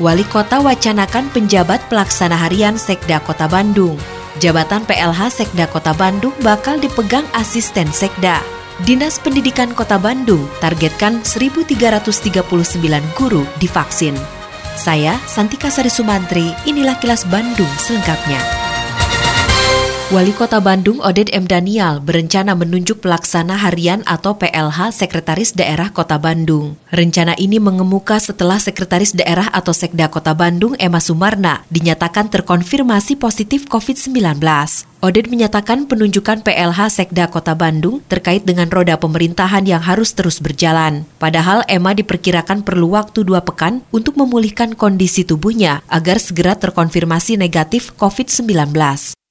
Wali Kota wacanakan penjabat pelaksana harian Sekda Kota Bandung. Jabatan PLH Sekda Kota Bandung bakal dipegang asisten Sekda. Dinas Pendidikan Kota Bandung targetkan 1.339 guru divaksin. Saya Santika Sari Sumantri, inilah kilas Bandung selengkapnya. Wali Kota Bandung Oded M. Daniel berencana menunjuk pelaksana harian atau PLH Sekretaris Daerah Kota Bandung. Rencana ini mengemuka setelah Sekretaris Daerah atau Sekda Kota Bandung Emma Sumarna dinyatakan terkonfirmasi positif COVID-19. Oded menyatakan penunjukan PLH Sekda Kota Bandung terkait dengan roda pemerintahan yang harus terus berjalan. Padahal Emma diperkirakan perlu waktu dua pekan untuk memulihkan kondisi tubuhnya agar segera terkonfirmasi negatif COVID-19.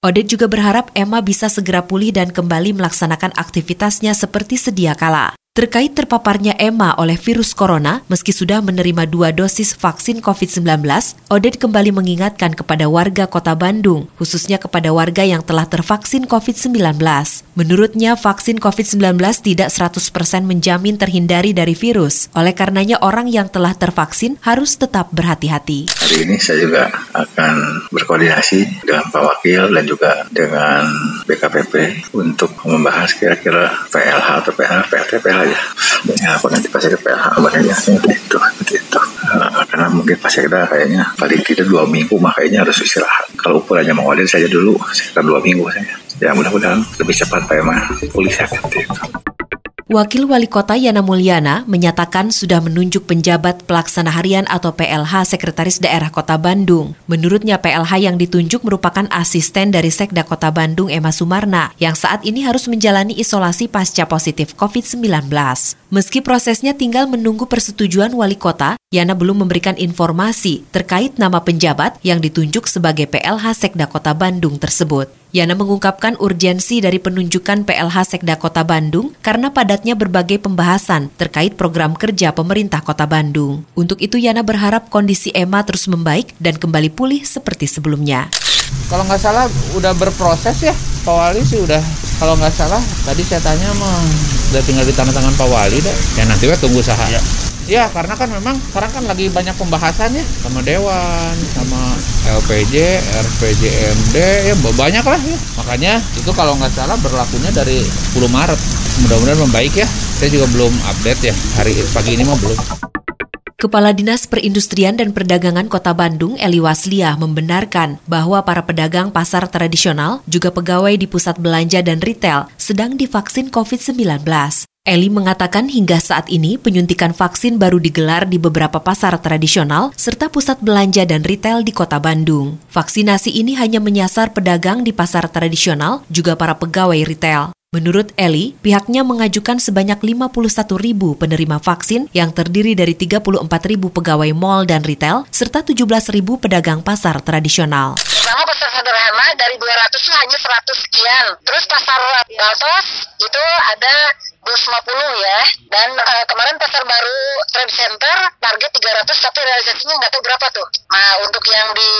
Odet juga berharap Emma bisa segera pulih dan kembali melaksanakan aktivitasnya seperti sedia kala. Terkait terpaparnya Emma oleh virus corona, meski sudah menerima dua dosis vaksin COVID-19, Oded kembali mengingatkan kepada warga kota Bandung, khususnya kepada warga yang telah tervaksin COVID-19. Menurutnya, vaksin COVID-19 tidak 100% menjamin terhindari dari virus. Oleh karenanya, orang yang telah tervaksin harus tetap berhati-hati. Hari ini saya juga akan berkoordinasi dengan Pak Wakil dan juga dengan BKPP untuk membahas kira-kira PLH atau PLH, PLT, PLH ya. Ya apa nanti pas ada PH makanya itu seperti itu uh, karena mungkin pas ada kayaknya paling tidak dua minggu makanya harus istirahat. Kalau ukurannya mau saja dulu sekitar dua minggu saja ya mudah-mudahan lebih cepat Pak Emma pulih seperti itu Wakil Wali Kota Yana Mulyana menyatakan sudah menunjuk penjabat pelaksana harian atau PLH Sekretaris Daerah Kota Bandung. Menurutnya PLH yang ditunjuk merupakan asisten dari Sekda Kota Bandung Emma Sumarna yang saat ini harus menjalani isolasi pasca positif COVID-19. Meski prosesnya tinggal menunggu persetujuan Wali Kota, Yana belum memberikan informasi terkait nama penjabat yang ditunjuk sebagai PLH Sekda Kota Bandung tersebut. Yana mengungkapkan urgensi dari penunjukan PLH Sekda Kota Bandung karena padatnya berbagai pembahasan terkait program kerja pemerintah Kota Bandung. Untuk itu Yana berharap kondisi Emma terus membaik dan kembali pulih seperti sebelumnya. Kalau nggak salah udah berproses ya, Pak Wali sih udah. Kalau nggak salah tadi saya tanya mah udah tinggal di tangan-tangan Pak Wali deh. Ya nanti kita tunggu usaha. Ya. Ya karena kan memang sekarang kan lagi banyak pembahasan ya sama Dewan, sama LPJ, RPJMD, ya banyak lah ya. Makanya itu kalau nggak salah berlakunya dari 10 Maret. Mudah-mudahan membaik ya. Saya juga belum update ya hari pagi ini mah belum. Kepala Dinas Perindustrian dan Perdagangan Kota Bandung, Eli Waslia, membenarkan bahwa para pedagang pasar tradisional, juga pegawai di pusat belanja dan retail, sedang divaksin COVID-19. Eli mengatakan hingga saat ini penyuntikan vaksin baru digelar di beberapa pasar tradisional serta pusat belanja dan retail di kota Bandung. Vaksinasi ini hanya menyasar pedagang di pasar tradisional, juga para pegawai retail. Menurut Eli, pihaknya mengajukan sebanyak 51 ribu penerima vaksin yang terdiri dari 34 ribu pegawai mall dan retail, serta 17 ribu pedagang pasar tradisional. Pertama pasar sederhana dari 200 hanya 100 sekian. Terus pasar Baltos itu ada 250 ya. Dan uh, kemarin pasar baru Trade Center target 300 tapi realisasinya nggak tahu berapa tuh. Nah untuk yang di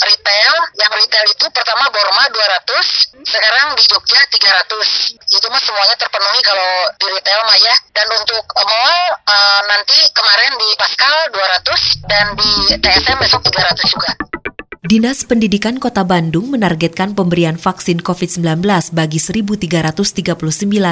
retail, yang retail itu pertama Borma 200, sekarang di Jogja 300. Itu mah semuanya terpenuhi kalau di retail mah ya. Dan untuk mall uh, nanti kemarin di Pascal 200 dan di TSM besok 300 juga. Dinas Pendidikan Kota Bandung menargetkan pemberian vaksin COVID-19 bagi 1.339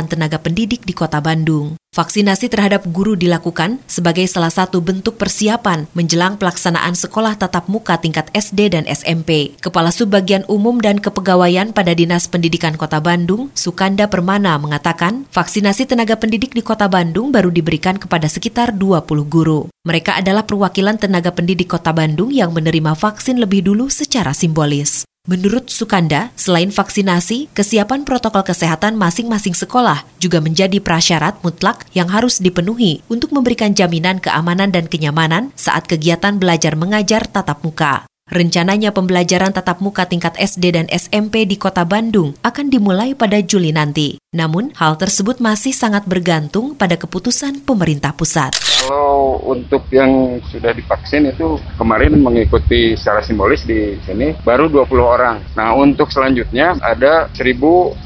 tenaga pendidik di Kota Bandung. Vaksinasi terhadap guru dilakukan sebagai salah satu bentuk persiapan menjelang pelaksanaan sekolah tatap muka tingkat SD dan SMP. Kepala Subbagian Umum dan Kepegawaian pada Dinas Pendidikan Kota Bandung, Sukanda Permana mengatakan, vaksinasi tenaga pendidik di Kota Bandung baru diberikan kepada sekitar 20 guru. Mereka adalah perwakilan tenaga pendidik Kota Bandung yang menerima vaksin lebih dulu secara simbolis. Menurut Sukanda, selain vaksinasi, kesiapan protokol kesehatan masing-masing sekolah juga menjadi prasyarat mutlak yang harus dipenuhi untuk memberikan jaminan keamanan dan kenyamanan saat kegiatan belajar mengajar tatap muka. Rencananya pembelajaran tatap muka tingkat SD dan SMP di Kota Bandung akan dimulai pada Juli nanti. Namun, hal tersebut masih sangat bergantung pada keputusan pemerintah pusat. Kalau untuk yang sudah divaksin itu kemarin mengikuti secara simbolis di sini baru 20 orang. Nah, untuk selanjutnya ada 1.339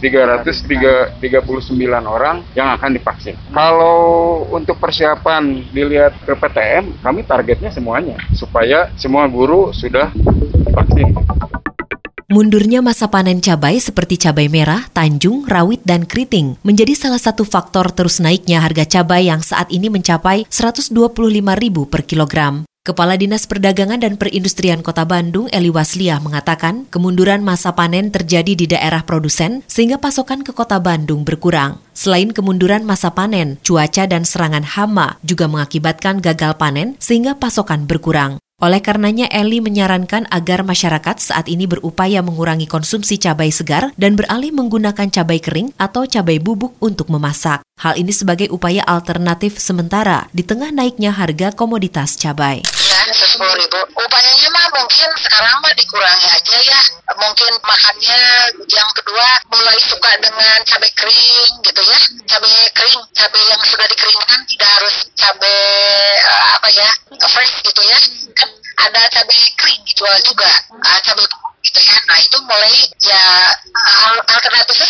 orang yang akan divaksin. Kalau untuk persiapan dilihat ke PTM, kami targetnya semuanya supaya semua guru sudah vaksin. Mundurnya masa panen cabai seperti cabai merah, tanjung, rawit, dan keriting menjadi salah satu faktor terus naiknya harga cabai yang saat ini mencapai Rp125.000 per kilogram. Kepala Dinas Perdagangan dan Perindustrian Kota Bandung, Eli Wasliah, mengatakan kemunduran masa panen terjadi di daerah produsen sehingga pasokan ke Kota Bandung berkurang. Selain kemunduran masa panen, cuaca dan serangan hama juga mengakibatkan gagal panen sehingga pasokan berkurang. Oleh karenanya Eli menyarankan agar masyarakat saat ini berupaya mengurangi konsumsi cabai segar dan beralih menggunakan cabai kering atau cabai bubuk untuk memasak. Hal ini sebagai upaya alternatif sementara di tengah naiknya harga komoditas cabai. Ya, sepuluh ribu. Upayanya mah mungkin sekarang mah dikurangi aja ya. Mungkin makannya yang kedua mulai suka dengan cabai kering gitu ya. Cabai kering, cabai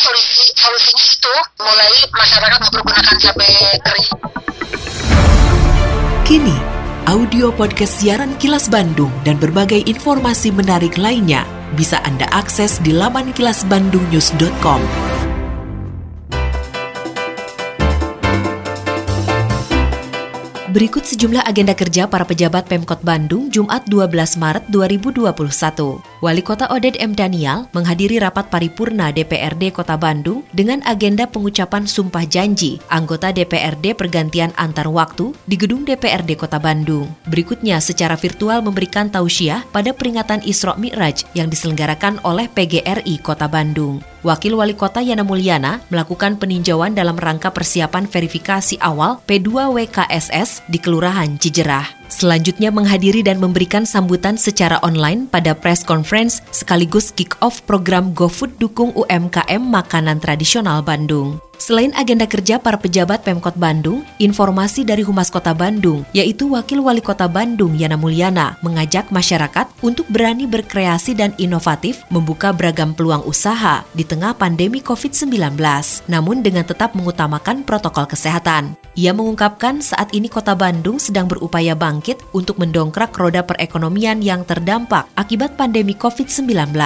solusi solusinya itu mulai masyarakat mempergunakan cabai kering kini audio podcast siaran Kilas Bandung dan berbagai informasi menarik lainnya bisa Anda akses di laman kilasbandungnews.com. Berikut sejumlah agenda kerja para pejabat Pemkot Bandung Jumat 12 Maret 2021. Wali Kota Oded M. Daniel menghadiri rapat paripurna DPRD Kota Bandung dengan agenda pengucapan sumpah janji anggota DPRD pergantian antar waktu di gedung DPRD Kota Bandung. Berikutnya secara virtual memberikan tausiah pada peringatan Isra Mi'raj yang diselenggarakan oleh PGRI Kota Bandung. Wakil Wali Kota Yana Mulyana melakukan peninjauan dalam rangka persiapan verifikasi awal P2WKSS di Kelurahan Cijerah. Selanjutnya menghadiri dan memberikan sambutan secara online pada press conference sekaligus kick-off program GoFood Dukung UMKM Makanan Tradisional Bandung. Selain agenda kerja para pejabat Pemkot Bandung, informasi dari Humas Kota Bandung, yaitu Wakil Wali Kota Bandung Yana Mulyana, mengajak masyarakat untuk berani berkreasi dan inovatif membuka beragam peluang usaha di tengah pandemi COVID-19, namun dengan tetap mengutamakan protokol kesehatan. Ia mengungkapkan saat ini Kota Bandung sedang berupaya bangkit untuk mendongkrak roda perekonomian yang terdampak akibat pandemi COVID-19.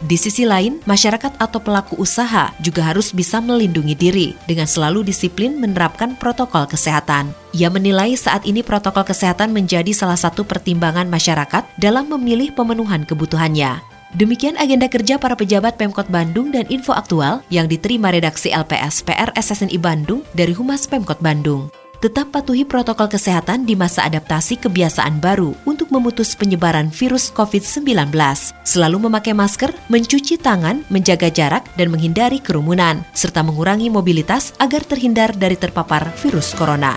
Di sisi lain, masyarakat atau pelaku usaha juga harus bisa melindungi diri dengan selalu disiplin menerapkan protokol kesehatan. Ia menilai saat ini protokol kesehatan menjadi salah satu pertimbangan masyarakat dalam memilih pemenuhan kebutuhannya. Demikian agenda kerja para pejabat Pemkot Bandung dan info aktual yang diterima redaksi LPS PR SSNI Bandung dari Humas Pemkot Bandung tetap patuhi protokol kesehatan di masa adaptasi kebiasaan baru untuk memutus penyebaran virus COVID-19. Selalu memakai masker, mencuci tangan, menjaga jarak, dan menghindari kerumunan, serta mengurangi mobilitas agar terhindar dari terpapar virus corona.